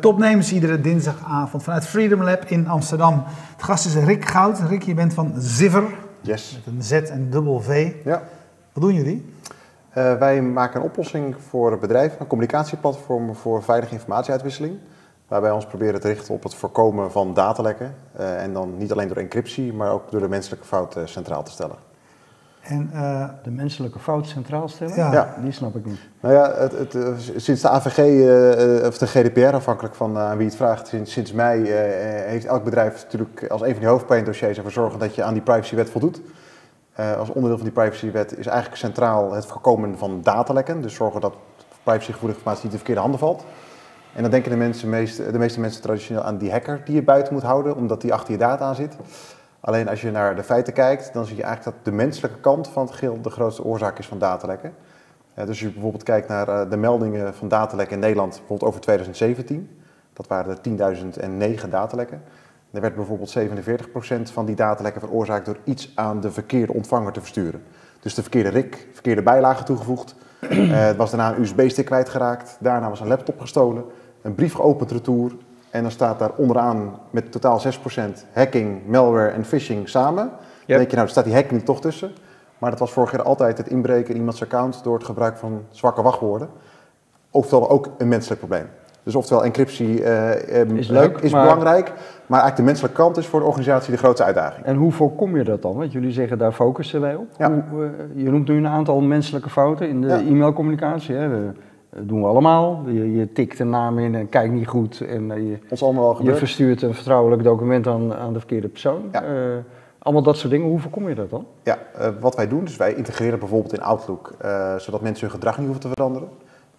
bij Topnames iedere dinsdagavond vanuit Freedom Lab in Amsterdam. Het gast is Rick Goud. Rick, je bent van Ziver. Yes. Met een Z en dubbel V. Ja. Wat doen jullie? Uh, wij maken een oplossing voor bedrijven, een communicatieplatform voor veilige informatieuitwisseling. Waarbij we ons proberen te richten op het voorkomen van datalekken. Uh, en dan niet alleen door encryptie, maar ook door de menselijke fout uh, centraal te stellen. En, uh, de menselijke fout centraal stellen? Ja. Die snap ik niet. Nou ja, het, het, uh, sinds de AVG, uh, of de GDPR afhankelijk van aan wie het vraagt, sinds, sinds mei heeft elk bedrijf natuurlijk als een van die hoofdpijndossiers ervoor zorgen dat je aan die privacywet voldoet. als onderdeel van die privacywet is eigenlijk centraal het voorkomen van datalekken. Dus zorgen dat privacygevoelige informatie niet in de verkeerde handen valt. En dan denken de, mensen de meeste mensen traditioneel aan die hacker die je buiten moet houden, omdat die achter je data aan zit. Alleen als je naar de feiten kijkt, dan zie je eigenlijk dat de menselijke kant van het geheel de grootste oorzaak is van datalekken. Dus als je bijvoorbeeld kijkt naar uh, de meldingen van datalekken in Nederland, bijvoorbeeld over 2017, dat waren er 10.009 datalekken. Er werd bijvoorbeeld 47% van die datalekken veroorzaakt door iets aan de verkeerde ontvanger te versturen. Dus de verkeerde RIC, verkeerde bijlagen toegevoegd. Uh, het was daarna een USB-stick kwijtgeraakt, daarna was een laptop gestolen, een brief geopend retour, en dan staat daar onderaan met totaal 6% hacking, malware en phishing samen. Yep. Dan denk je, nou, er staat die hacking toch tussen. Maar dat was vorig jaar altijd het inbreken in iemands account door het gebruik van zwakke wachtwoorden. Oftewel ook een menselijk probleem. Dus oftewel encryptie uh, is, leuk, is maar... belangrijk, maar eigenlijk de menselijke kant is voor de organisatie de grootste uitdaging. En hoe voorkom je dat dan? Want jullie zeggen daar focussen wij op. Ja. Hoe, uh, je noemt nu een aantal menselijke fouten in de ja. e-mailcommunicatie. Hè? Dat doen we allemaal. Je, je, tikt een naam in en kijkt niet goed. En uh, je, Ons allemaal je gebeurd. verstuurt een vertrouwelijk document aan, aan de verkeerde persoon. Ja. Uh, allemaal dat soort dingen. Hoe voorkom je dat dan? Ja, uh, wat wij doen, dus wij integreren bijvoorbeeld in Outlook, zodat mensen hun gedrag niet hoeven te veranderen.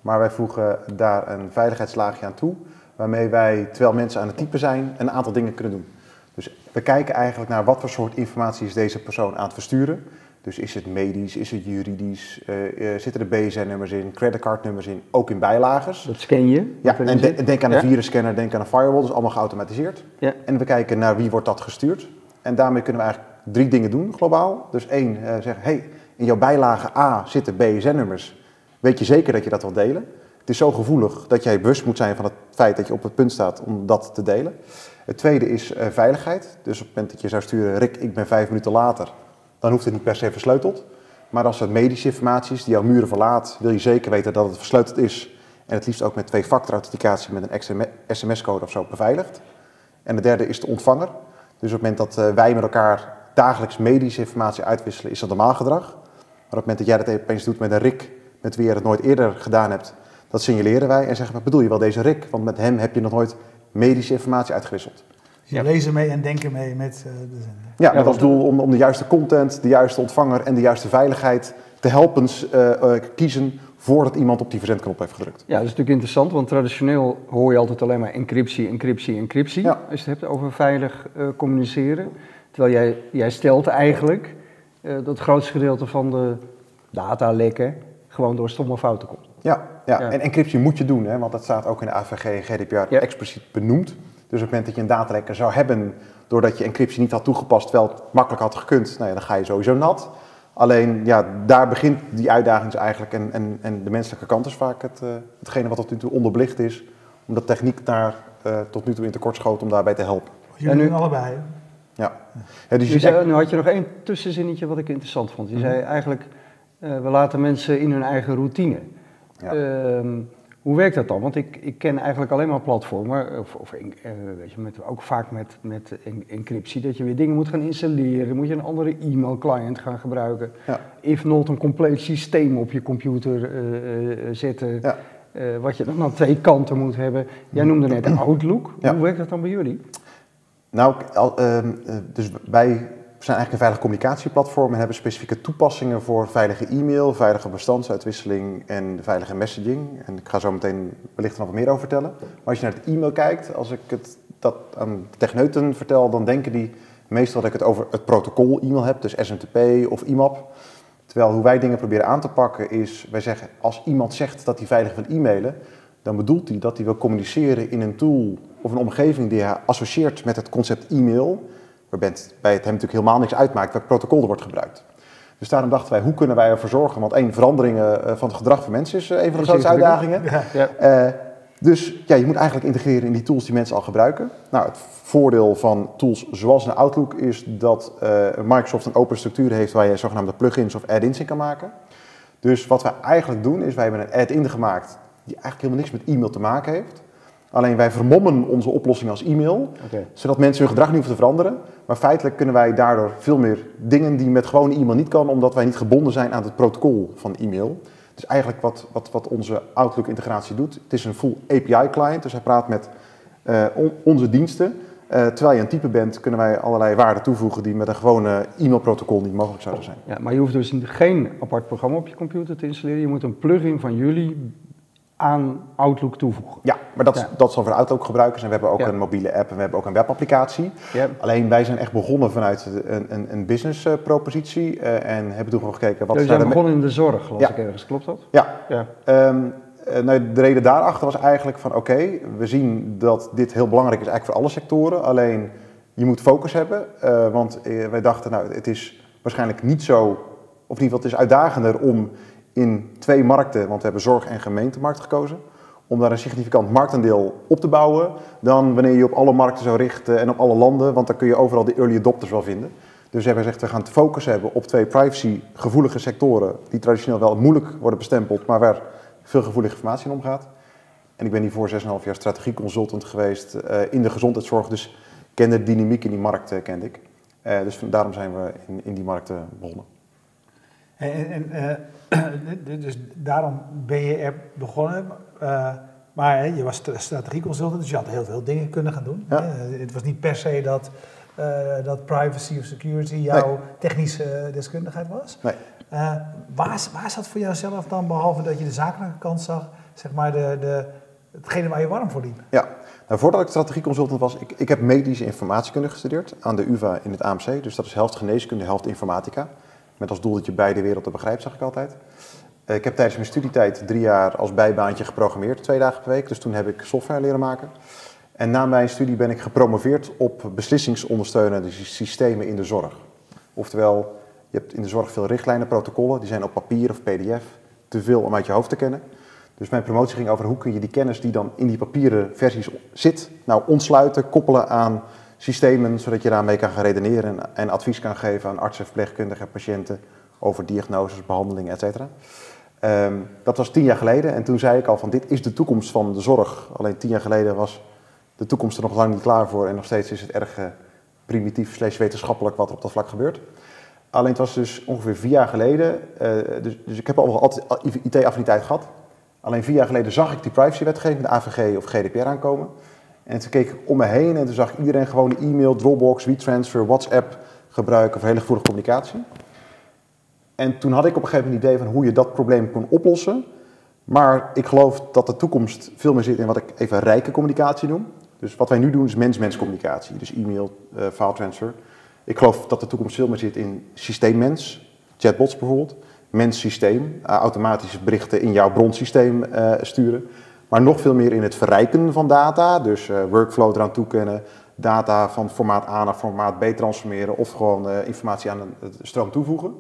Maar wij voegen daar een veiligheidslaagje aan toe, waarmee wij, terwijl mensen aan het typen zijn, een aantal dingen kunnen doen. Dus we kijken eigenlijk naar wat voor soort informatie is deze persoon aan het versturen. Dus is het medisch, is het juridisch, uh, uh, zitten er BSN-nummers in, creditcardnummers in, ook in bijlagers. Dat scan je? Ja, en de, denk aan een ja. virusscanner, denk aan een firewall, dat is allemaal geautomatiseerd. Ja. En we kijken naar wie wordt dat gestuurd. En daarmee kunnen we eigenlijk drie dingen doen globaal. Dus één, uh, zeggen, hey, in jouw bijlage A zitten BSN-nummers. Weet je zeker dat je dat wil delen? Het is zo gevoelig dat jij bewust moet zijn van het feit dat je op het punt staat om dat te delen. Het tweede is veiligheid. Dus op het moment dat je zou sturen, Rick, ik ben vijf minuten later dan hoeft het niet per se versleuteld. Maar als het medische informatie is die jouw muren verlaat, wil je zeker weten dat het versleuteld is. En het liefst ook met twee-factor authenticatie met een sms-code of zo beveiligd. En de derde is de ontvanger. Dus op het moment dat uh, wij met elkaar dagelijks medische informatie uitwisselen, is dat normaal gedrag. Maar op het moment dat jij dat opeens doet met een RIK, met wie je het nooit eerder gedaan hebt, dat signaleren wij en zeggen, wat bedoel je wel deze RIK? Want met hem heb je nog nooit medische informatie uitgewisseld. Dus je lezen mee en denken mee met uh, de zender. Ja, met als doel om, om de juiste content, de juiste ontvanger en de juiste veiligheid te helpen uh, uh, kiezen voordat iemand op die verzendknop heeft gedrukt. Ja, dat is natuurlijk interessant, want traditioneel hoor je altijd alleen maar encryptie, encryptie, encryptie. Ja. Als je het hebt over veilig uh, communiceren. Terwijl jij, jij stelt eigenlijk dat het grootste gedeelte van de datalekken gewoon door stomme fouten komt. Ja, ja. Ja. en encryptie moet je doen, hè, want dat staat ook in de AVG en GDPR Ja. expliciet benoemd. Dus op het moment dat je een datalekker zou hebben doordat je encryptie niet had toegepast, terwijl het makkelijk had gekund, nou ja, dan ga je sowieso nat. Alleen ja, daar begint die uitdaging dus eigenlijk en, en, en de menselijke kant is vaak het, uh, hetgene wat tot nu toe onderbelicht is, omdat techniek daar uh, tot nu toe in tekort schoot om daarbij te helpen. Jullie En nu- allebei. hè? Ja. Ja, dus Je je zei, zegt, nu had je nog één tussenzinnetje wat ik interessant vond. Je Mhm. zei eigenlijk, eh, we laten mensen in hun eigen routine. Ja. Ehm, hoe werkt dat dan? Want ik, ik ken eigenlijk alleen maar platformen, of, of eh, weet je, met, ook vaak met, met en- encryptie, dat je weer dingen moet gaan installeren. Dan moet je een andere e-mail-client gaan gebruiken. Ja. If not, een compleet systeem op je computer eh, eh, zetten. Ja. wat je dan aan twee kanten moet hebben. Jij noemde net Outlook. Ja. Hoe werkt dat dan bij jullie? Nou, al, ehm, eh, dus wij zijn eigenlijk een veilig communicatieplatform en hebben specifieke toepassingen voor veilige e-mail, veilige bestandsuitwisseling en veilige messaging. En ik ga zo meteen wellicht nog wat meer over vertellen. Maar als je naar het e-mail kijkt, als ik het, dat aan techneuten vertel, dan denken die meestal dat ik het over het protocol e-mail heb, dus SMTP of IMAP. Terwijl hoe wij dingen proberen aan te pakken is, wij zeggen als iemand zegt dat hij veilig wil e-mailen, dan bedoelt hij dat hij wil communiceren in een tool of een omgeving die hij associeert met het concept e-mail, waarbij het bij het hem natuurlijk helemaal niks uitmaakt welk protocol er wordt gebruikt. Dus daarom dachten wij, hoe kunnen wij ervoor zorgen? Want één, veranderingen eh, van het gedrag van mensen is eh, een van de grootste uitdagingen. Ja. Ja. Eh, Dus ja, je moet eigenlijk integreren in die tools die mensen al gebruiken. Nou, het voordeel van tools zoals een Outlook is dat uh, Microsoft een open structuur heeft waar je zogenaamde plugins of add-ins in kan maken. Dus wat wij eigenlijk doen is, wij hebben een add-in gemaakt die eigenlijk helemaal niks met e-mail te maken heeft. Alleen wij vermommen onze oplossing als e-mail, zodat mensen hun gedrag niet hoeven te veranderen. Maar feitelijk kunnen wij daardoor veel meer dingen die met gewone e-mail niet kan, omdat wij niet gebonden zijn aan het protocol van e-mail. Dus eigenlijk wat, wat, wat onze Outlook-integratie doet, het is een full API-client, dus hij praat met uh, onze diensten. Uh, terwijl je een type bent, kunnen wij allerlei waarden toevoegen die met een gewone e-mailprotocol niet mogelijk zouden zijn. Ja, maar je hoeft dus geen apart programma op je computer te installeren. Je moet een plugin van jullie aan Outlook toevoegen. Ja, maar dat, dat zal voor Outlook gebruikers. En we hebben ook een mobiele app en we hebben ook een webapplicatie. Ja. Alleen wij zijn echt begonnen vanuit een, een, een business uh, propositie uh, en hebben toen gewoon gekeken wat... Dus zijn begonnen in de zorg, las ik ergens, klopt dat? Ja. ja. Um, nou, de reden daarachter was eigenlijk van oké, we zien dat dit heel belangrijk is eigenlijk voor alle sectoren. Alleen je moet focus hebben, uh, want wij dachten nou het is waarschijnlijk niet zo, of in ieder geval het is uitdagender om in twee markten, want we hebben zorg- en gemeentemarkt gekozen, om daar een significant marktaandeel op te bouwen, dan wanneer je op alle markten zou richten en op alle landen, want dan kun je overal de early adopters wel vinden. Dus we hebben gezegd, we gaan het focus hebben op twee privacy-gevoelige sectoren, die traditioneel wel moeilijk worden bestempeld, maar waar veel gevoelige informatie in omgaat. En ik ben hiervoor 6,5 jaar strategieconsultant geweest uh, in de gezondheidszorg, dus kende de dynamiek in die markt, uh, kende ik. Uh, dus daarom zijn we in, in die markten begonnen. En, en dus daarom ben je er begonnen. Uh, maar je was strategieconsultant, dus je had heel veel dingen kunnen gaan doen. Ja. het was niet per se dat, uh, dat privacy of security jouw nee. technische deskundigheid was. Nee. Uh, waar, waar zat voor jouzelf dan, behalve dat je de zakelijke kant zag, zeg maar de, de, hetgene waar je warm voor liep? Ja, nou, voordat ik strategieconsultant was, ik, ik heb medische informatiekunde gestudeerd aan de UvA in het AMC. Dus dat is helft geneeskunde, helft informatica. Met als doel dat je beide werelden begrijpt, zeg ik altijd. Eh, ik heb tijdens mijn studietijd drie jaar als bijbaantje geprogrammeerd, twee dagen per week. Dus toen heb ik software leren maken. En na mijn studie ben ik gepromoveerd op beslissingsondersteunende systemen in de zorg. Oftewel, je hebt in de zorg veel richtlijnen, protocollen, die zijn op papier of pdf te veel om uit je hoofd te kennen. Dus mijn promotie ging over hoe kun je die kennis die dan in die papieren versies zit, nou ontsluiten, koppelen aan systemen, zodat je daarmee kan gaan redeneren en advies kan geven aan artsen, verpleegkundigen, patiënten over diagnoses, behandelingen, et cetera. Um, dat was tien jaar geleden en toen zei ik al van dit is de toekomst van de zorg. Alleen tien jaar geleden was de toekomst er nog lang niet klaar voor en nog steeds is het erg uh, primitief slash wetenschappelijk wat er op dat vlak gebeurt. Alleen het was dus ongeveer vier jaar geleden, uh, dus, dus, ik heb al altijd IT-affiniteit gehad. Alleen vier jaar geleden zag ik die privacywetgeving, de AVG of GDPR aankomen. En toen keek ik om me heen en toen zag ik iedereen gewoon e-mail, Dropbox, WeTransfer, WhatsApp gebruiken voor hele gevoelige communicatie. En toen had ik op een gegeven moment een idee van hoe je dat probleem kon oplossen. Maar ik geloof dat de toekomst veel meer zit in wat ik even rijke communicatie noem. Dus wat wij nu doen is mens-mens communicatie, dus e-mail, uh, file transfer. Ik geloof dat de toekomst veel meer zit in systeemmens, chatbots bijvoorbeeld, mens-systeem, uh, automatisch berichten in jouw bronsysteem uh, sturen. Maar nog veel meer in het verrijken van data, dus uh, workflow eraan toekennen, data van formaat A naar formaat B transformeren of gewoon uh, informatie aan de stroom toevoegen.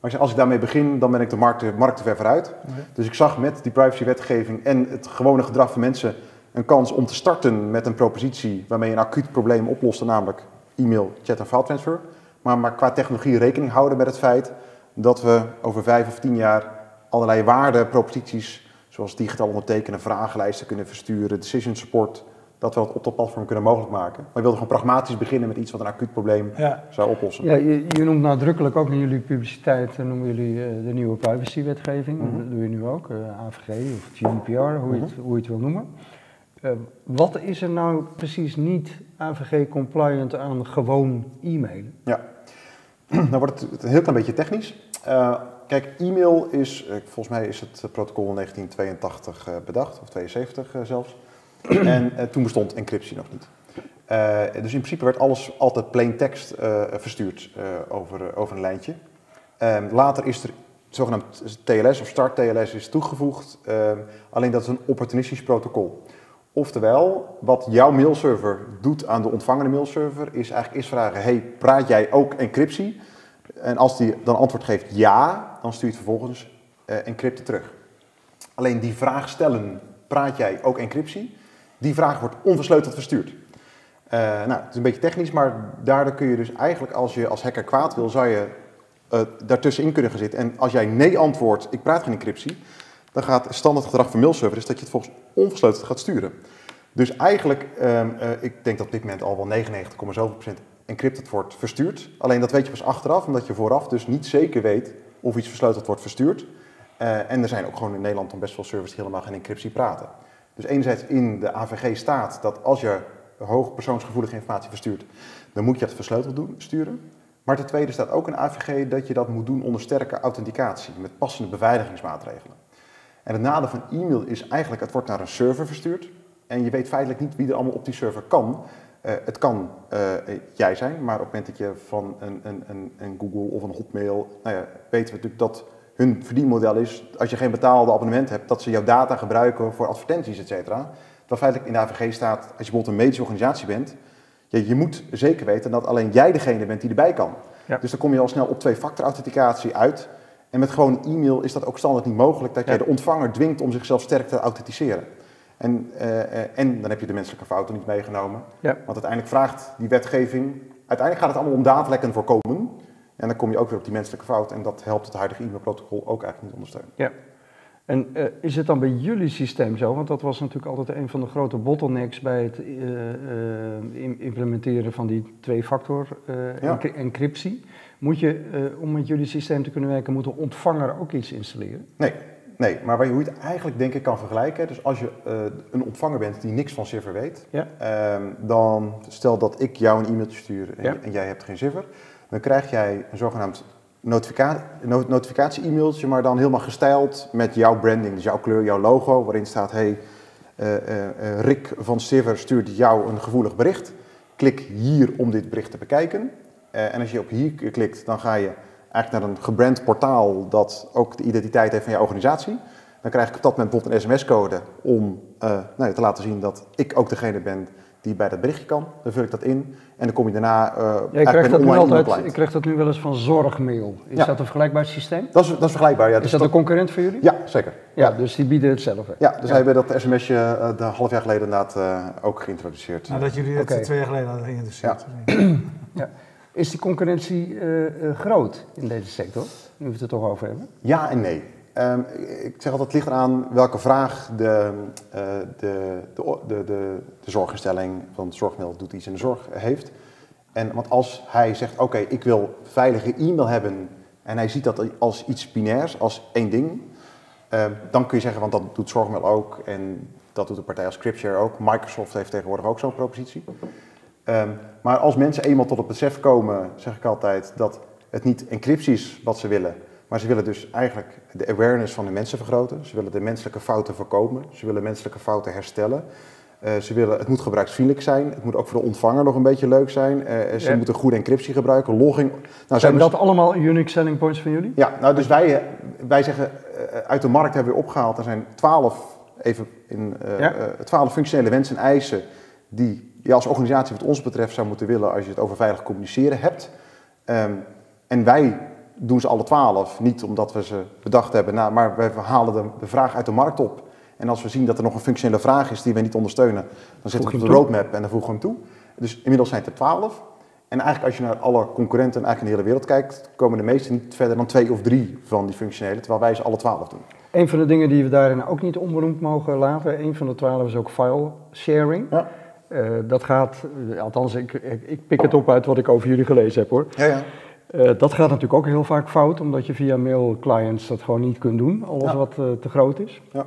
Maar als ik daarmee begin, dan ben ik de markt, markt te ver vooruit. Okay. Dus ik zag met die privacywetgeving en het gewone gedrag van mensen een kans om te starten met een propositie waarmee je een acuut probleem oploste, namelijk e-mail, chat en file transfer. Maar, maar qua technologie rekening houden met het feit dat we over vijf of tien jaar allerlei waarden, proposities zoals digitaal ondertekenen, vragenlijsten kunnen versturen, decision support, dat we dat op dat platform kunnen mogelijk maken. Maar je wilde gewoon pragmatisch beginnen met iets wat een acuut probleem ja. zou oplossen. Ja, je, je, noemt nadrukkelijk ook in jullie publiciteit, eh, noemen jullie uh, de nieuwe privacywetgeving. Mm -hmm. Dat doe je nu ook, uh, AVG of GDPR, hoe, mm -hmm. je het, hoe je het wil noemen. Uh, wat is er nou precies niet AVG-compliant aan gewoon e-mailen? Ja, nou wordt het een heel klein beetje technisch. Kijk, e-mail is, volgens mij is het protocol in 1982 uh, bedacht, of 72 uh, zelfs. en toen bestond encryptie nog niet. Uh, dus in principe werd alles altijd plain text uh, verstuurd over, over een lijntje. Ehm, later is er zogenaamd TLS of start TLS is toegevoegd, ehm, alleen dat is een opportunistisch protocol. Oftewel, wat jouw mailserver doet aan de ontvangende mailserver, is eigenlijk eerst vragen: hey, praat jij ook encryptie? En als die dan antwoord geeft ja, dan stuurt vervolgens uh, encrypten terug. Alleen die vraag stellen praat jij ook encryptie? Die vraag wordt onversleuteld verstuurd. Uh, nou, het is een beetje technisch, maar daardoor kun je dus eigenlijk als je als hacker kwaad wil, zou je uh, daartussenin kunnen gaan zitten. En als jij nee antwoordt, ik praat geen encryptie, dan gaat standaard gedrag van mailserver is dat je het volgens onversleuteld gaat sturen. Dus eigenlijk, uh, ik denk dat op dit moment al wel 99,7% encrypted wordt verstuurd. Alleen dat weet je pas achteraf, omdat je vooraf dus niet zeker weet of iets versleuteld wordt verstuurd. Uh, en er zijn ook gewoon in Nederland dan best wel servers die helemaal geen encryptie praten. Dus enerzijds in de AVG staat dat als je hoog persoonsgevoelige informatie verstuurt, dan moet je het versleuteld doen, sturen. Maar ten tweede staat ook in AVG dat je dat moet doen onder sterke authenticatie, met passende beveiligingsmaatregelen. En het nadeel van e-mail is eigenlijk, het wordt naar een server verstuurd. En je weet feitelijk niet wie er allemaal op die server kan. Uh, het kan uh, jij zijn, maar op het moment dat je van een, een, een, een Google of een Hotmail, nou ja, weten we natuurlijk dat hun verdienmodel is, als je geen betaalde abonnement hebt, dat ze jouw data gebruiken voor advertenties, et cetera. Terwijl feitelijk in de AVG staat, als je bijvoorbeeld een medische organisatie bent, je, je moet zeker weten dat alleen jij degene bent die erbij kan. Ja. Dus dan kom je al snel op twee-factor authenticatie uit. En met gewoon e-mail is dat ook standaard niet mogelijk, dat jij de ontvanger dwingt om zichzelf sterk te authenticeren. En, uh, en dan heb je de menselijke fouten niet meegenomen. Ja. Want uiteindelijk vraagt die wetgeving, uiteindelijk gaat het allemaal om datalekken voorkomen. En dan kom je ook weer op die menselijke fout en dat helpt het huidige e-mailprotocol ook eigenlijk niet ondersteunen. Ja. En uh, is het dan bij jullie systeem zo? Want dat was natuurlijk altijd een van de grote bottlenecks bij het uh, implementeren van die twee-factor ja. encryptie. Moet je, om met jullie systeem te kunnen werken, moet de ontvanger ook iets installeren? Nee, Nee, maar waar je, hoe je het eigenlijk denk ik kan vergelijken. Dus als je uh, een ontvanger bent die niks van Cipher weet, ja. um, dan stel dat ik jou een e-mailtje stuur en, ja. en, jij hebt geen Cipher, dan krijg jij een zogenaamd notifica notificatie-e-mailtje, maar dan helemaal gestyled met jouw branding, dus jouw kleur, jouw logo, waarin staat: hey, uh, uh, Rick van Cipher stuurt jou een gevoelig bericht. Klik hier om dit bericht te bekijken. en als je op hier klikt, dan ga je eigenlijk naar een gebrand portaal dat ook de identiteit heeft van je organisatie. Dan krijg ik op dat moment bijvoorbeeld een sms-code om uh, nou, te laten zien dat ik ook degene ben die bij dat berichtje kan. Dan vul ik dat in en dan kom je daarna uh, ja, ik krijg dat nu altijd, Ik krijg dat nu wel eens van zorgmail. Is ja. dat een vergelijkbaar systeem? Dat is, dat is vergelijkbaar, ja. Is dus dat, een concurrent voor jullie? Ja, zeker. Ja, dus die bieden hetzelfde. Ja, dus ja. hebben dat sms'je uh, een half jaar geleden inderdaad uh, ook geïntroduceerd. Nou, dat jullie het okay. twee jaar geleden hadden geïntroduceerd. Ja. Is die concurrentie uh, uh, groot in deze sector? Nu we het er toch over hebben. Ja en nee. Um, ik zeg altijd, het ligt eraan welke vraag de, uh, de, de, de, de, de zorginstelling van het zorgmiddel doet iets in de zorg heeft. En, want als hij zegt, oké, ik wil veilige e-mail hebben en hij ziet dat als iets binairs, als één ding, dan kun je zeggen, want dat doet zorgmiddel ook en dat doet een partij als Scriptshare ook. Microsoft heeft tegenwoordig ook zo'n propositie. Um, maar als mensen eenmaal tot het besef komen, zeg ik altijd, dat het niet encryptie is wat ze willen, maar ze willen dus eigenlijk de awareness van de mensen vergroten. Ze willen de menselijke fouten voorkomen. Ze willen menselijke fouten herstellen. Uh, ze willen, het moet gebruiksvriendelijk zijn. Het moet ook voor de ontvanger nog een beetje leuk zijn. Uh, ze ja. moeten goede encryptie gebruiken, logging. Nou, zijn dat allemaal unique selling points van jullie? Ja, nou dus wij, wij zeggen, uh, uit de markt hebben we opgehaald. Er zijn twaalf, even in, ja? twaalf functionele wensen en eisen die je als organisatie wat ons betreft zou moeten willen als je het over veilig communiceren hebt. Um, en wij doen ze alle twaalf, niet omdat we ze bedacht hebben, nou, maar we halen de, de, vraag uit de markt op. En als we zien dat er nog een functionele vraag is die we niet ondersteunen, dan zetten we op de roadmap en dan voegen we hem toe. Dus inmiddels zijn het er twaalf. En eigenlijk als je naar alle concurrenten eigenlijk in de hele wereld kijkt, komen de meeste niet verder dan twee of drie van die functionele, terwijl wij ze alle twaalf doen. Een van de dingen die we daarin ook niet onberoemd mogen laten, een van de twaalf is ook file sharing. Ja. Uh, dat gaat, althans ik, ik, ik, pik het op uit wat ik over jullie gelezen heb hoor. Ja, ja. Uh, dat gaat natuurlijk ook heel vaak fout, omdat je via mail clients dat gewoon niet kunt doen, alles ja. wat uh, te groot is. Ja.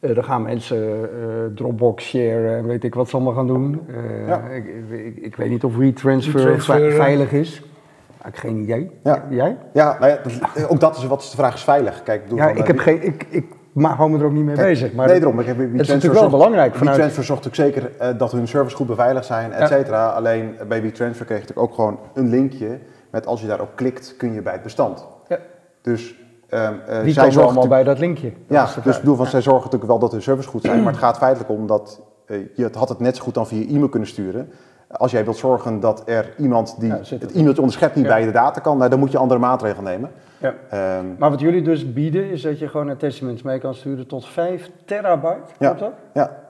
dan gaan mensen Dropbox sharen en weet ik wat ze allemaal gaan doen. Ja. Ik, ik, ik, weet niet of WeTransfer veilig is. Ik geen idee. Ja. Jij? Ja, nou ja, ook dat is wat is de vraag is veilig. Kijk, ja, ik, heb geen, ik, ik maar hou me er ook niet mee bezig. Maar nee, daarom. Ik het is natuurlijk wel belangrijk. Vanuit... WeTransfer zorgt natuurlijk zeker uh, dat hun servers goed beveiligd zijn, et cetera. Alleen bij WeTransfer kreeg je natuurlijk ook gewoon een linkje met als je daarop klikt, kun je bij het bestand. Ja. Dus um, uh, Die zij allemaal bij dat linkje. Ja, dus ik bedoel van, zij zorgen natuurlijk wel dat hun servers goed zijn, maar het gaat feitelijk om dat uh, je het had het net zo goed dan via e-mail kunnen sturen. Als jij wilt zorgen dat er iemand die Ja, het het. e-mailtje onderschept niet Ja. bij de data kan, nou, dan moet je andere maatregelen nemen. Ja. Ehm, Maar wat jullie dus bieden is dat je gewoon attachments mee kan sturen tot 5 terabyte. Ja. Klopt dat? ja.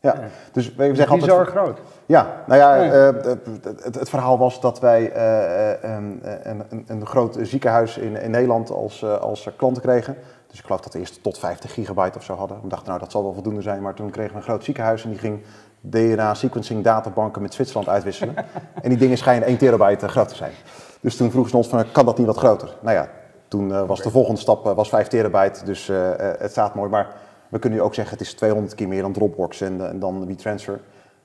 Ja. Ja. dus we zeggen Bizar altijd... groot. Ja, nou ja, eh, het, het, het verhaal was dat wij eh, eh, een, een, een, groot ziekenhuis in, in Nederland als, eh, als klanten kregen. Dus ik geloof dat we eerst tot 50 gigabyte of zo hadden. We dachten, nou dat zal wel voldoende zijn. Maar toen kregen we een groot ziekenhuis en die ging DNA-sequencing databanken met Zwitserland uitwisselen. en die dingen schijnen 1 terabyte groot te zijn. Dus toen vroegen ze ons van, kan dat niet wat groter? Nou ja, toen eh, was de volgende stap eh, was 5 terabyte, dus eh, het staat mooi. Maar we kunnen nu ook zeggen, het is 200 keer meer dan Dropbox en, en dan WeTransfer.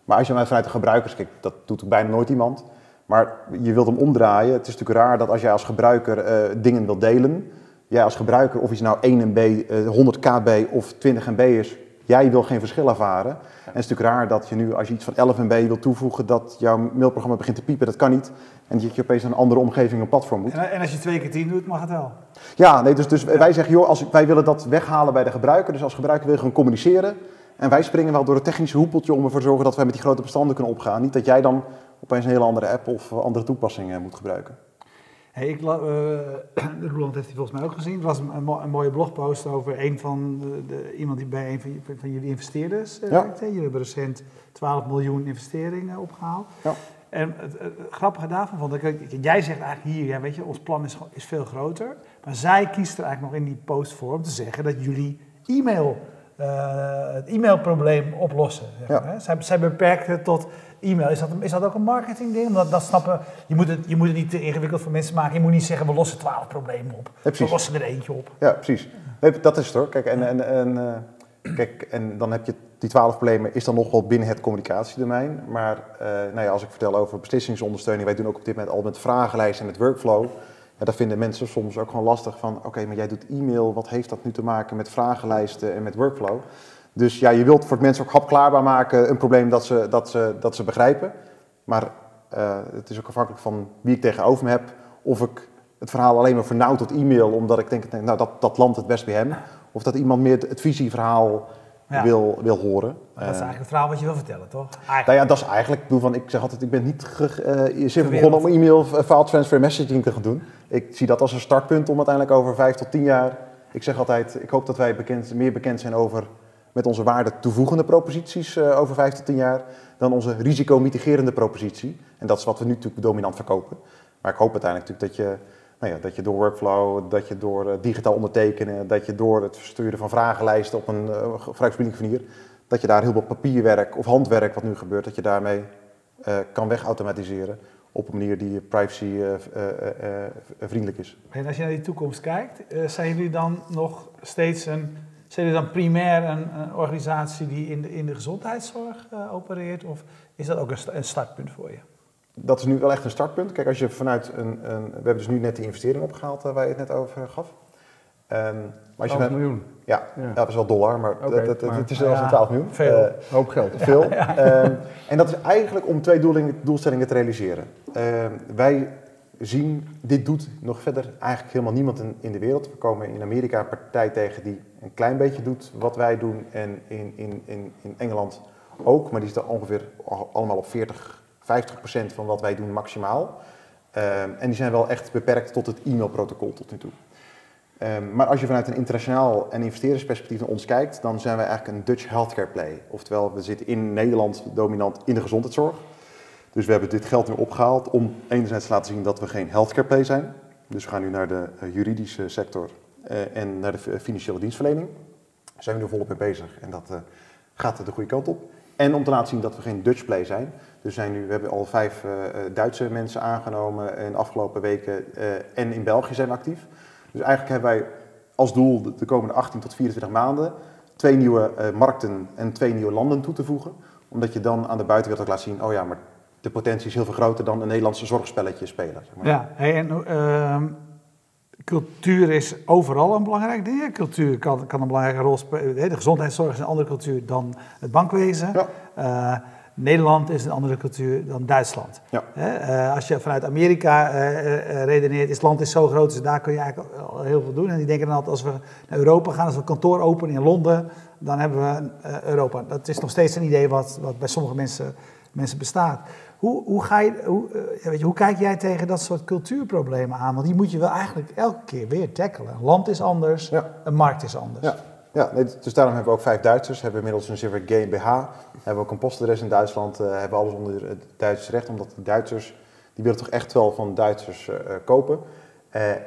Maar als je maar vanuit de gebruikers kijkt, dat doet ook bijna nooit iemand. Maar je wilt hem omdraaien. Het is natuurlijk raar dat als jij als gebruiker dingen wilt delen, jij als gebruiker, of iets nou 1 MB, eh, 100 KB of 20 MB is, jij wil geen verschil ervaren. En het is natuurlijk raar dat je nu, als je iets van 11 MB wilt toevoegen, dat jouw mailprogramma begint te piepen. Dat kan niet. En dat je opeens een andere omgeving, een platform moet. En, en als je twee keer tien doet, mag het wel. Ja, nee, dus, dus wij zeggen, joh, als, wij willen dat weghalen bij de gebruiker. Dus als gebruiker wil je gewoon communiceren. En wij springen wel door het technische hoepeltje om ervoor te zorgen dat wij met die grote bestanden kunnen opgaan. Niet dat jij dan opeens een hele andere app of andere toepassingen moet gebruiken. Hey, ik, eh, Roland heeft die volgens mij ook gezien. Er was een, een, mo- een mooie blogpost over een van de, de- iemand die bij een van, jullie investeerders eh, Ja. werkte. Jullie hebben recent 12 miljoen investeringen opgehaald. Ja. En het, het grappige daarvan vond ik, jij zegt eigenlijk hier, ja, weet je, ons plan is, is veel groter. Maar zij kiest er eigenlijk nog in die post voor om te zeggen dat jullie e-mail, eh, het e-mailprobleem oplossen. Zeg Ja. maar, zij, zij beperkt het tot e-mail. Is dat, is dat ook een marketingding? Omdat dat snappen, je moet, het, je moet het niet te ingewikkeld voor mensen maken. Je moet niet zeggen, we lossen 12 problemen op. precies. we lossen er eentje op. Ja, precies. Nee, dat is het hoor. Kijk, en, en, en, eh, kijk, en dan heb je die twaalf problemen, is dan nog wel binnen het communicatiedomein. Maar eh, nou ja, als ik vertel over beslissingsondersteuning, wij doen ook op dit moment al met vragenlijsten en met workflow. Ja, dat vinden mensen soms ook gewoon lastig van, oké, maar jij doet e-mail, wat heeft dat nu te maken met vragenlijsten en met workflow? Dus ja, je wilt voor het mensen ook hapklaarbaar maken een probleem dat ze, dat ze, dat ze begrijpen. Maar eh, het is ook afhankelijk van wie ik tegenover me heb. Of ik het verhaal alleen maar vernauw tot e-mail, omdat ik denk, nou, dat, dat landt het best bij hem. Of dat iemand meer het visieverhaal Ja. wil, wil horen. Maar dat is Eh, eigenlijk het verhaal wat je wil vertellen, toch? Eigenlijk. nou ja, dat is eigenlijk, ik van, ik zeg altijd, ik ben niet eh, Verwereld. begonnen om e-mail, eh, file transfer, messaging te gaan doen. Ik zie dat als een startpunt om uiteindelijk over vijf tot tien jaar, ik zeg altijd, ik hoop dat wij bekend, meer bekend zijn over, met onze waarde toevoegende proposities eh, over vijf tot tien jaar, dan onze risicomitigerende propositie. En dat is wat we nu natuurlijk dominant verkopen. Maar ik hoop uiteindelijk natuurlijk dat je, nou ja, dat je door workflow, dat je door eh, digitaal ondertekenen, dat je door het versturen van vragenlijsten op een uh, gebruiksvriendelijke manier, dat je daar heel veel papierwerk of handwerk wat nu gebeurt, dat je daarmee eh, kan wegautomatiseren op een manier die privacy eh, eh, eh, vriendelijk is. En als je naar die toekomst kijkt, eh, zijn jullie dan nog steeds een, zijn jullie dan primair een, een organisatie die in de, in de gezondheidszorg eh, opereert? Of is dat ook een, een startpunt voor je? Dat is nu wel echt een startpunt. Kijk, als je vanuit een, een we hebben dus nu net die investering opgehaald eh, waar je het net over gaf. Ehm, maar als je 12 vanuit- miljoen. ja, Ja. ja, dat is wel dollar, maar Oké, dat, dat- maar- het is zelfs ja, een 12 miljoen. veel. Eh, Hoop geld. Veel. Ehm, en dat is eigenlijk om twee doelstellingen, doelstellingen te realiseren. Ehm, wij zien, dit doet nog verder eigenlijk helemaal niemand in, in de wereld. We komen in Amerika een partij tegen die een klein beetje doet wat wij doen. En in, in, in, in Engeland ook. Maar die zitten ongeveer al- allemaal op 40, 50 procent van wat wij doen maximaal. Ehm, en die zijn wel echt beperkt tot het e-mailprotocol tot nu toe. Ehm, maar als je vanuit een internationaal en investeerdersperspectief naar ons kijkt, dan zijn wij eigenlijk een Dutch healthcare play. Oftewel, we zitten in Nederland dominant in de gezondheidszorg. Dus we hebben dit geld nu opgehaald om enerzijds te laten zien dat we geen healthcare play zijn. Dus we gaan nu naar de eh, juridische sector eh, en naar de fi- financiële dienstverlening. Daar zijn we nu volop mee bezig en dat eh, gaat de goede kant op. En om te laten zien dat we geen Dutch play zijn. Dus zijn nu, we hebben al vijf eh, eh, Duitse mensen aangenomen in de afgelopen weken eh, en in België zijn we actief. Dus eigenlijk hebben wij als doel de, de komende 18 tot 24 maanden twee nieuwe markten en twee nieuwe landen toe te voegen. Omdat je dan aan de buitenwereld ook laat zien, oh ja, maar de potentie is heel veel groter dan een Nederlandse zorgspelletje spelen. Ja, hey, en ehm, cultuur is overal een belangrijk ding. Cultuur kan, kan een belangrijke rol spelen. De gezondheidszorg is een andere cultuur dan het bankwezen. Ja. Eh, Nederland is een andere cultuur dan Duitsland. Ja. Eh, als je vanuit Amerika eh, eh, redeneert, het land is zo groot, dus daar kun je eigenlijk al heel veel doen. En die denken dan altijd, als we naar Europa gaan, als we een kantoor openen in Londen, dan hebben we eh, Europa. Dat is nog steeds een idee wat, wat bij sommige mensen mensen bestaat. Hoe, hoe, ga je, hoe, eh, weet je, hoe kijk jij tegen dat soort cultuurproblemen aan? Want die moet je wel eigenlijk elke keer weer tackelen. Een land is anders, Ja. een markt is anders. Ja, ja nee, dus daarom hebben we ook vijf Duitsers. Hebben inmiddels een Silver GmbH. Hebben we ook een postadres in Duitsland. eh, hebben alles onder het Duits recht. Omdat de Duitsers, die willen toch echt wel van Duitsers eh, kopen.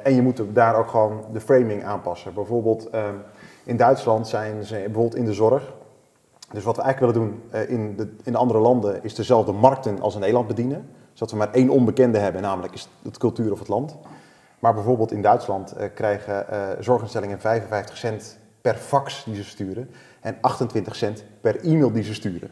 En je moet daar ook gewoon de framing aanpassen. Bijvoorbeeld ehm, in Duitsland zijn ze bijvoorbeeld in de zorg. Dus wat we eigenlijk willen doen eh, in, de, in de andere landen is dezelfde markten als in Nederland bedienen. Zodat we maar één onbekende hebben, namelijk is het cultuur of het land. Maar bijvoorbeeld in Duitsland eh, krijgen eh, zorginstellingen 55 cent per fax die ze sturen en 28 cent per e-mail die ze sturen.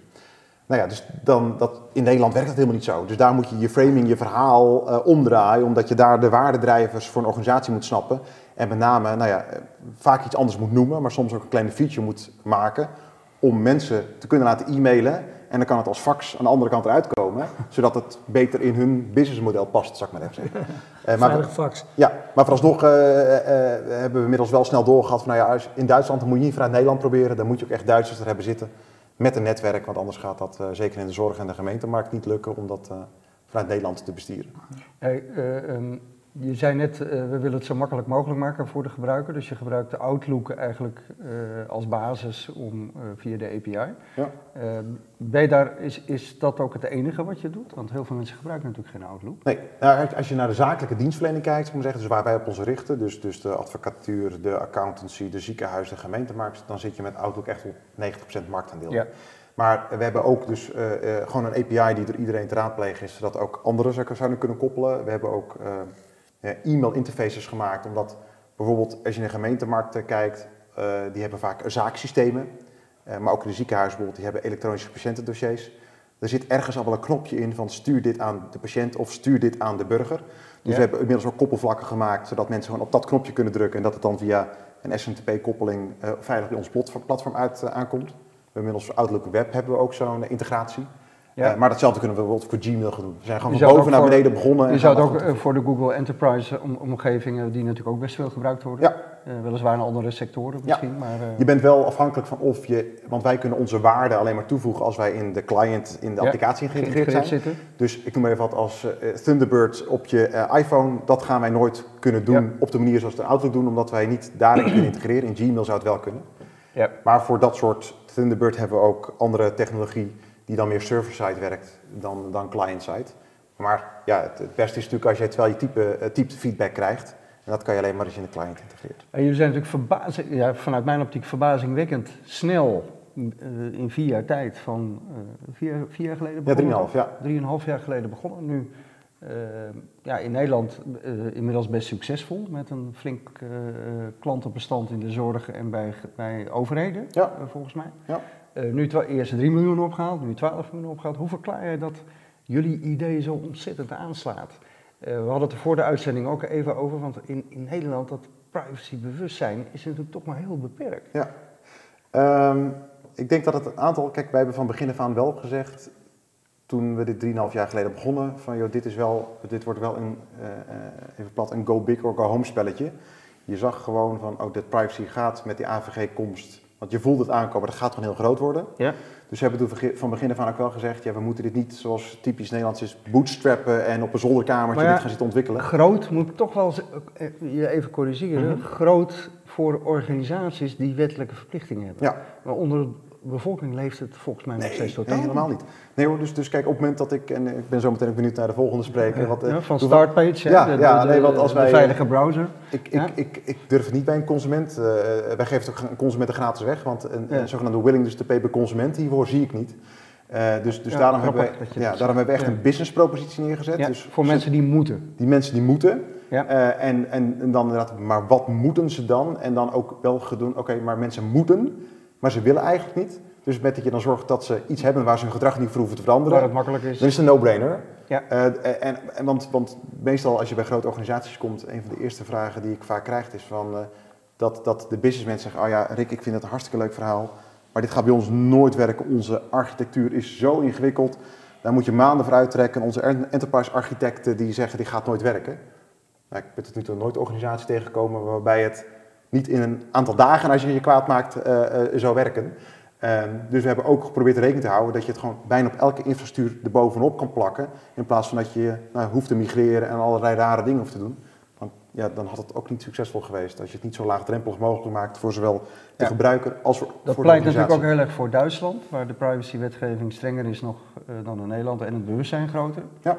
Nou ja, dus dan, dat, in Nederland werkt dat helemaal niet zo. Dus daar moet je je framing, je verhaal omdraaien, omdat je daar de waardedrijvers voor een organisatie moet snappen. En met name, nou ja, vaak iets anders moet noemen, maar soms ook een kleine feature moet maken om mensen te kunnen laten e-mailen. En dan kan het als fax aan de andere kant eruit komen, zodat het beter in hun businessmodel past, zou ik maar even zeggen. Eh, maar, Veilige fax. ja, maar vooralsnog eh, eh, hebben we inmiddels wel snel doorgehad van, nou ja, als- in Duitsland moet je niet vanuit Nederland proberen, dan moet je ook echt Duitsers er hebben zitten met een netwerk, want anders gaat dat eh, zeker in de zorg en de gemeentemarkt niet lukken om dat eh, vanuit Nederland te bestieren. Hey, eh, ehm, je zei net, eh, we willen het zo makkelijk mogelijk maken voor de gebruiker. Dus je gebruikt de Outlook eigenlijk eh, als basis om, eh, via de API. Ja. Eh, ben je daar, is, is dat ook het enige wat je doet? Want heel veel mensen gebruiken natuurlijk geen Outlook. Nee, nou, als je naar de zakelijke dienstverlening kijkt, moet ik zeggen, dus waar wij op ons richten, dus, dus de advocatuur, de accountancy, de ziekenhuis, de gemeentemarkt, dan zit je met Outlook echt op 90% marktaandeel. Ja. Maar we hebben ook dus gewoon een API die door iedereen te raadplegen is, zodat ook anderen zou- zouden kunnen koppelen. We hebben ook e-mail interfaces gemaakt, omdat bijvoorbeeld als je in de gemeentemarkt eh, kijkt, eh, die hebben vaak zaaksystemen, eh, maar ook in de ziekenhuis bijvoorbeeld, die hebben elektronische patiëntendossiers. Er zit ergens al wel een knopje in van stuur dit aan de patiënt of stuur dit aan de burger. Dus Ja. we hebben inmiddels ook koppelvlakken gemaakt, zodat mensen gewoon op dat knopje kunnen drukken en dat het dan via een SMTP-koppeling veilig bij ons plat- platform uit aankomt. We inmiddels voor Outlook Web hebben we ook zo'n integratie. Ja. Eh, maar datzelfde kunnen we bijvoorbeeld voor Gmail gaan doen. We zijn gewoon van boven naar beneden begonnen. en Je zou het ook eh, voor de Google Enterprise om- omgevingen, die natuurlijk ook best veel gebruikt worden. Ja. Eh, weliswaar in andere sectoren misschien, maar... Je bent wel afhankelijk van of je, want wij kunnen onze waarden alleen maar toevoegen als wij in de client, in de Ja, applicatie geïntegreerd zijn. zitten. Dus ik noem even wat als Thunderbird op je iPhone. Dat gaan wij nooit kunnen doen op de manier zoals in Outlook doen, omdat wij niet daarin kunnen integreren. In Gmail zou het wel kunnen. Ja. Maar voor dat soort Thunderbird hebben we ook andere technologie die dan meer server-side werkt dan, dan client-side. Maar ja, het, het beste is natuurlijk als jij terwijl je type, typt feedback krijgt. En dat kan je alleen maar als je in de client integreert. En jullie zijn natuurlijk verbazing, ja, vanuit mijn optiek verbazingwekkend snel eh, in vier jaar tijd van eh, vier, vier jaar geleden Ja, begonnen. drieënhalf, ja. Drieënhalf jaar geleden begonnen. Nu ja, in Nederland inmiddels best succesvol met een flink klantenbestand in de zorg en bij, bij overheden, Ja. volgens mij. Ja. Eh, nu eerst 3 miljoen opgehaald, nu 12 miljoen opgehaald. Hoe verklaar je dat jullie idee zo ontzettend aanslaat? Eh, we hadden het er voor de uitzending ook even over, want in, in Nederland dat privacybewustzijn is natuurlijk toch maar heel beperkt. Ja. Ehm, ik denk dat het een aantal. Kijk, wij hebben van begin af aan wel gezegd. Toen we dit 3,5 jaar geleden begonnen. Van joh, dit, is wel, dit wordt wel een. eh, even plat, een go big or go home spelletje. Je zag gewoon van. Oh, dat privacy gaat met die AVG-komst. Want je voelt het aankomen, dat gaat gewoon heel groot worden. Ja. Dus we hebben toen van begin af aan ook wel gezegd. Ja, we moeten dit niet zoals typisch Nederlands is. bootstrappen en op een zolderkamertje ja, dit gaan zitten ontwikkelen. Groot moet ik toch wel eh, je even corrigeren. Mhm. Groot voor organisaties die wettelijke verplichtingen hebben. Ja. Maar onder de bevolking leeft het volgens mij nog Nee, steeds nee, totaal helemaal niet. Nee hoor, dus, dus kijk, op het moment dat ik, en ik ben zo meteen ook benieuwd naar de volgende spreker. Wat, eh, Ja, van Startpage, Ja, de, ja, de, nee, want als de wij, veilige browser. Ik, Ja? ik, ik, ik durf het niet bij een consument. eh, wij geven het ook een consumenten gratis weg, want een, Ja. een zogenaamde willingness to pay bij consument, hiervoor zie ik niet. Eh, dus dus Ja, daarom, hebben ja, daarom hebben we echt Ja. een business propositie neergezet. Dus voor mensen die moeten. die mensen die moeten. Ja. Eh, en, en, en dan inderdaad, maar wat moeten ze dan? En dan ook wel gedoen, oké, maar mensen moeten, maar ze willen eigenlijk niet. Dus met dat je dan zorgt dat ze iets hebben waar ze hun gedrag niet voor hoeven te veranderen. Waar het makkelijk is. Dan is het een no-brainer. Ja. Eh, en, en, want, want meestal als je bij grote organisaties komt, een van de eerste vragen die ik vaak krijg is van, eh, dat, dat de businessmensen zeggen, oh ja Rick, ik vind het een hartstikke leuk verhaal, maar dit gaat bij ons nooit werken. Onze architectuur is zo ingewikkeld, daar moet je maanden voor uittrekken. Onze en- enterprise architecten die zeggen, dit gaat nooit werken. Nou, ik ben tot nu toe nooit organisatie tegengekomen waarbij het niet in een aantal dagen, als je je kwaad maakt, eh, eh, zou werken. Ehm, dus we hebben ook geprobeerd rekening te houden dat je het gewoon bijna op elke infrastructuur erbovenop kan plakken. In plaats van dat je nou, hoeft te migreren en allerlei rare dingen hoeft te doen. Want ja, dan had het ook niet succesvol geweest als je het niet zo laagdrempelig mogelijk maakt voor zowel de Ja. gebruiker als voor, Dat voor pleit natuurlijk ook heel erg voor Duitsland, waar de privacywetgeving strenger is nog eh, dan in Nederland en het bewustzijn groter. Ja.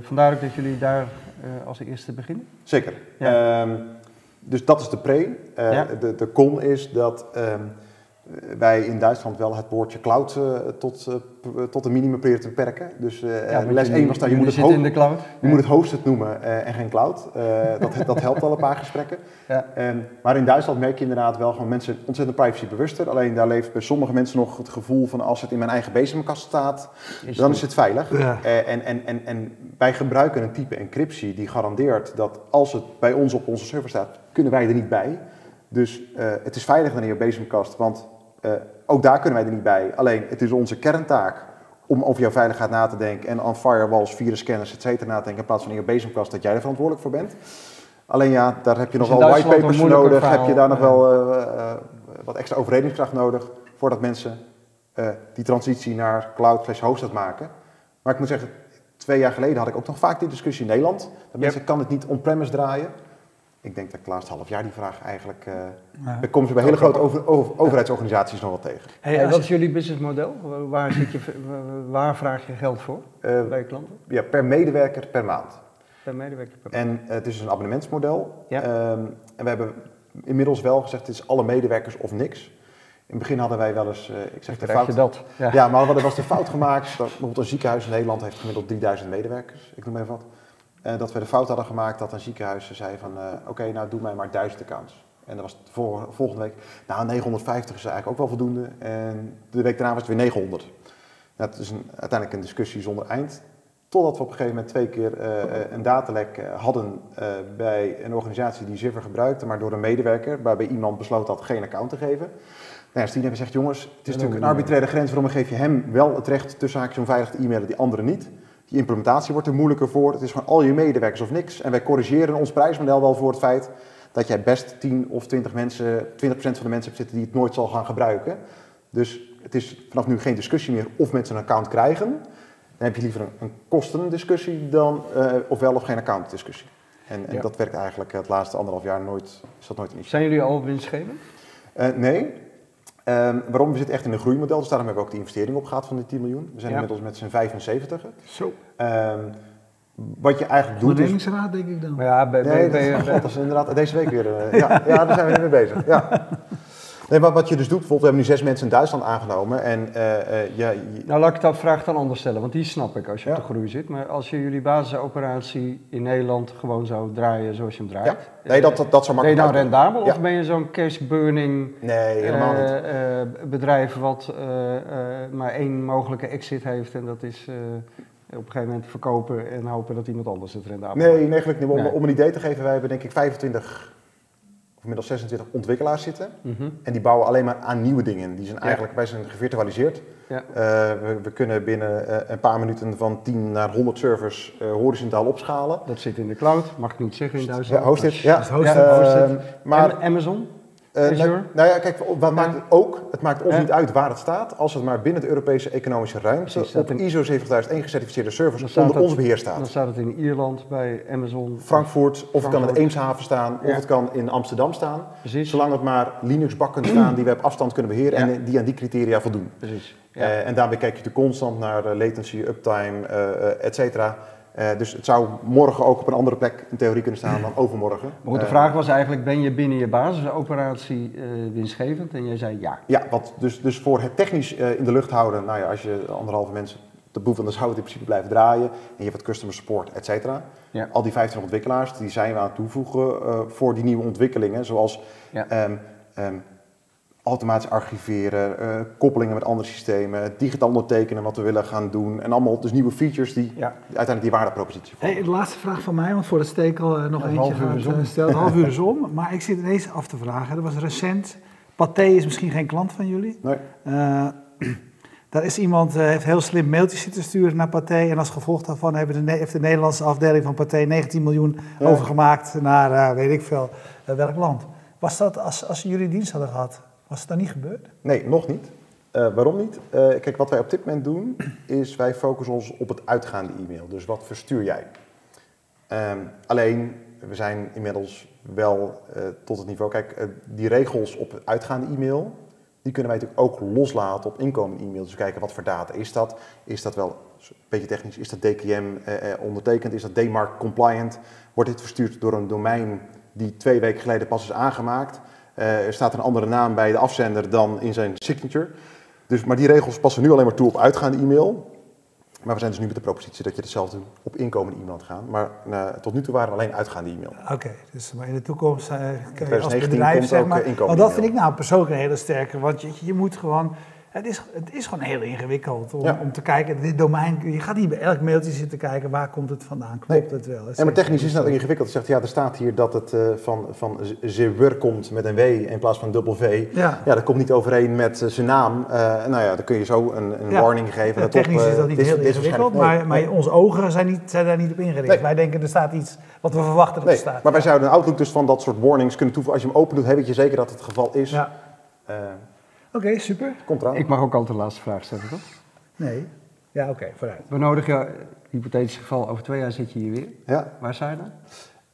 Vandaar ook dat jullie daar als eerste beginnen. Zeker. Ja. Ehm, dus dat is de pre. Eh, Ja. de, de con is dat ehm, wij in Duitsland wel het woordje cloud eh, tot, eh, tot een minimum proberen te beperken. Dus eh, Ja, les jullie- 1 was daar, je moet het, zitten hoog, in de cloud. je moet het hosted noemen eh, en geen cloud. Eh, dat, dat helpt al een paar gesprekken. Ja. Ehm, maar in Duitsland merk je inderdaad wel gewoon mensen ontzettend privacybewuster. Alleen daar leeft bij sommige mensen nog het gevoel van als het in mijn eigen bezemkast staat, Is dan het- is het veilig. Ja. Eh, en, en, en, en wij gebruiken een type encryptie die garandeert dat als het bij ons op onze server staat, kunnen wij er niet bij. Dus eh, het is veiliger dan in je bezemkast, want eh, ook daar kunnen wij er niet bij. Alleen het is onze kerntaak om over jouw veiligheid na te denken en aan firewalls, virusscanners, et cetera na te denken in plaats van in je bezemkast dat jij er verantwoordelijk voor bent. Alleen ja, daar heb je nog in wel whitepapers nodig, heb je daar nog wel eh, eh, wat extra overredingskracht nodig voordat mensen die transitie naar cloud slash hosted maken. Maar ik moet zeggen, twee jaar geleden had ik ook nog vaak die discussie in Nederland. Dat mensen, kan het niet on-premise draaien? Ik denk dat ik de laatste half jaar die vraag eigenlijk... eh Ja. komen ze bij hele grote over, over- overheidsorganisaties nog wel tegen. Hey, Hey, als wat is jullie businessmodel? Waar- Waar, zit je, waar- waar vraag je geld voor Eh, bij je klanten? ja, per medewerker per maand. Per medewerker? Per En eh, het is een abonnementsmodel. Ja. Ehm, en we hebben inmiddels wel gezegd, het is alle medewerkers of niks. In het begin hadden wij wel eens, eh, ik zeg de je fout... dat? Ja. Ja, maar er was de fout gemaakt. Dat bijvoorbeeld een ziekenhuis in Nederland heeft gemiddeld 3000 medewerkers. Ik noem even wat. Eh, dat we de fout hadden gemaakt dat een ziekenhuis zei van... eh, oké, nou doe mij maar 1000 accounts. En dat was vol- volgende week... Nou, 950 is eigenlijk ook wel voldoende. En de week daarna was het weer 900. Nou, het is een, uiteindelijk een discussie zonder eind. Totdat we op een gegeven moment twee keer eh, een datalek hadden bij een organisatie die Ziffer gebruikte, maar door een medewerker, waarbij iemand besloot had geen account te geven. Nou, ja, Stien hebben gezegd, jongens, het is natuurlijk een arbitraire grens, waarom geef je hem wel het recht tussen haakjes om veilig te e-mailen, die anderen niet. Die implementatie wordt er moeilijker voor, het is gewoon al je medewerkers of niks. En wij corrigeren ons prijsmodel wel voor het feit dat jij best 10 of 20 mensen, 20% van de mensen hebt zitten die het nooit zal gaan gebruiken. Dus het is vanaf nu geen discussie meer of mensen een account krijgen. Dan heb je liever een, een kostendiscussie dan eh, of wel of geen accountdiscussie. En, en Ja. dat werkt eigenlijk het laatste anderhalf jaar nooit, is dat nooit een issue. Zijn jullie al winstgevend? Eh, nee. Ehm, waarom? We zitten echt in een groeimodel, dus daarom hebben we ook die investering opgehaald van die 10 miljoen. We zijn Ja. inmiddels met z'n 75. Zo. Ehm, wat je eigenlijk doet is... Ondernemingsraad, denk ik dan. Maar ja, bij, Nee, bij, dat, bij- is, God, dat is inderdaad deze week weer... eh, ja, ja, daar zijn we nu mee bezig. Ja. Nee, maar wat je dus doet, bijvoorbeeld, we hebben nu zes mensen in Duitsland aangenomen. En eh, eh, ja, je- Nou, laat ik dat vraag dan anders stellen, want die snap ik als je Ja. op de groei zit. Maar als je jullie basisoperatie in Nederland gewoon zou draaien zoals je hem draait. ja. Nee, dat, dat, dat zou Ben je makkelijk nou uitkomen. rendabel Ja. of ben je zo'n cash burning Nee, helemaal niet. eh, bedrijf wat maar één mogelijke exit heeft en dat is op een gegeven moment verkopen en hopen dat iemand anders het rendabel Nee, nee, gelukkig niet. Om, Nee. om een idee te geven, wij hebben denk ik 25 of inmiddels 26 ontwikkelaars zitten. Mhm. En die bouwen alleen maar aan nieuwe dingen. Die zijn Ja. eigenlijk, wij zijn gevirtualiseerd. Ja. Eh, we, we kunnen binnen eh, een paar minuten van 10 naar 100 servers eh, horizontaal opschalen. Dat zit in de cloud, mag ik niet zeggen in Ja, Duitsland. hosted. Ja, hosted. Hosted. maar Am- Amazon? Eh, nou, nou ja, kijk, wat maakt het ook? Het maakt ons niet uit waar het staat, als het maar binnen de Europese economische ruimte Precies, op in- ISO 70001 gecertificeerde servers onder het- ons beheer staat. Dan staat het in Ierland bij Amazon. Frankfurt, of het kan in Eemshaven staan, of het kan in Amsterdam staan. Precies. Zolang het maar Linux-bakken staan die we op afstand kunnen beheren Ja. en die aan die criteria voldoen. Precies. Ja. Eh, en daarbij kijk je er constant naar eh, latency, uptime, eh, et cetera. Eh, dus het zou morgen ook op een andere plek in theorie kunnen staan dan overmorgen. Maar goed, de Eh, vraag was eigenlijk, ben je binnen je basisoperatie eh winstgevend? En jij zei ja. Ja, wat, dus, dus voor het technisch in de lucht houden, nou ja, als je anderhalve mensen de boel van de zou het in principe blijven draaien en je hebt wat customer support, et cetera. Ja. Al die 15 ontwikkelaars, die zijn we aan het toevoegen voor die nieuwe ontwikkelingen, zoals Ja. ehm, ehm, automatisch archiveren, eh, koppelingen met andere systemen, digitaal ondertekenen wat we willen gaan doen en allemaal dus nieuwe features die Ja. uiteindelijk die waardepropositie vormen. Hey, de laatste vraag van mij, want voor de stekel eh, nog Ja, het eentje half uur gaat is om. eh, stellen. Het half uur is om. Maar ik zit ineens af te vragen. Er was recent, Pathé is misschien geen klant van jullie. Nee. Eh, daar is iemand, heeft heel slim mailtjes zitten sturen naar Pathé. En als gevolg daarvan hebben de, heeft de Nederlandse afdeling van Pathé 19 miljoen Ja. overgemaakt naar, eh, weet ik veel, welk land. Was dat, als, als jullie dienst hadden gehad, was het dan niet gebeurd? Nee, nog niet. Eh, waarom niet? Eh, kijk, wat wij op dit moment doen, is wij focussen ons op het uitgaande e-mail. Dus wat verstuur jij? Ehm, alleen, we zijn inmiddels wel eh, tot het niveau. Kijk, die regels op uitgaande e-mail, die kunnen wij natuurlijk ook loslaten op inkomende e-mail. Dus kijken wat voor data is dat? Is dat wel, een beetje technisch, is dat DKM ondertekend? Is dat DMARC compliant? Wordt dit verstuurd door een domein die twee weken geleden pas is aangemaakt? Eh, er staat een andere naam bij de afzender dan in zijn signature. Dus, maar die regels passen nu alleen maar toe op uitgaande e-mail. Maar we zijn dus nu met de propositie dat je hetzelfde op inkomende e-mail gaat gaan. Maar eh, tot nu toe waren we alleen uitgaande e-mail. Oké, dus maar in de toekomst eh, kun je als 2019 bedrijf zeg maar. Want dat in vind ik nou persoonlijk een hele sterke. Want je, je moet gewoon. Het is, het is gewoon heel ingewikkeld om, Ja. om te kijken. Dit domein, je gaat niet bij elk mailtje zitten kijken waar komt het vandaan. Klopt het wel? En maar technisch is dat ingewikkeld. Je zegt, ja, er staat hier dat het eh, van, van Zewur komt met een W in plaats van een dubbel V. Ja. Ja, dat komt niet overeen met eh, zijn naam. Eh, nou ja, dan kun je zo een, een Ja. warning geven. Ja, op, technisch is dat niet dit heel dit ingewikkeld, maar, nee, maar onze ogen zijn, niet, zijn daar niet op ingericht. Nee. Wij denken er staat iets wat we verwachten dat nee. er staat. Maar wij zouden een Outlook dus van dat soort warnings kunnen toevoegen. Als je hem open doet, heb je zeker dat het het geval is. Ja. Oké, super. komt eraan. Ik mag ook altijd de laatste vraag stellen, toch? Nee. Ja, oké, vooruit. We nodigen jou, hypothetisch geval, over twee jaar zit je hier weer. Ja. Waar zijn je dan?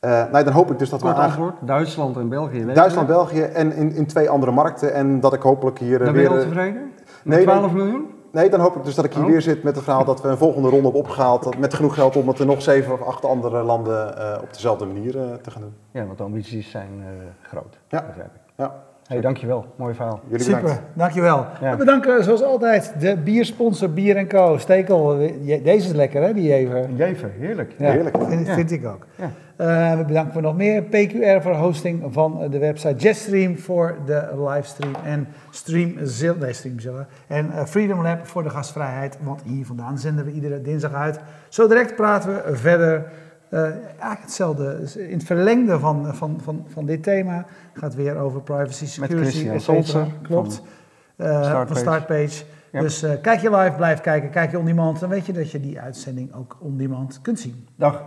Eh, nou, dan hoop ik dus dat we Kort antwoord, Duitsland en België. Duitsland, België en in, in twee andere markten. En dat ik hopelijk hier eh, Dan ben je weer... al eh, tevreden? Met nee, 12 miljoen? Nee, dan hoop ik dus dat ik hier Oh. weer zit met het verhaal dat we een volgende ronde hebben opgehaald. dat- Met genoeg geld om het er nog zeven of acht andere landen eh, op dezelfde manier eh, te gaan doen. Ja, want de ambities zijn eh, groot. Ja. begrijp ik. Ja, Hey, dankjewel. Mooi verhaal. jullie Super, bedankt. dankjewel. Ja. We bedanken zoals altijd de biersponsor Bier Co. Stekel, deze is lekker hè, die even. Jever, heerlijk. Ja, Heerlijk. Vind, Ja. vind ik ook. Ja. Eh, we bedanken voor nog meer. PQR voor hosting van de website. Jetstream voor de livestream. En Streamzilla, nee, Streamzilla. En eh, Freedom Lab voor de gastvrijheid. Want hier vandaan zenden we iedere dinsdag uit. Zo direct praten we verder. Eh, eigenlijk hetzelfde. Dus In het verlengde van, van, van, van dit thema. Gaat weer over privacy, security. Et cetera. Klopt. Eh, Startpage. van Startpage. Dus eh, kijk je live, blijf kijken. Kijk je on demand. Dan weet je dat je die uitzending ook on demand kunt zien. Dag.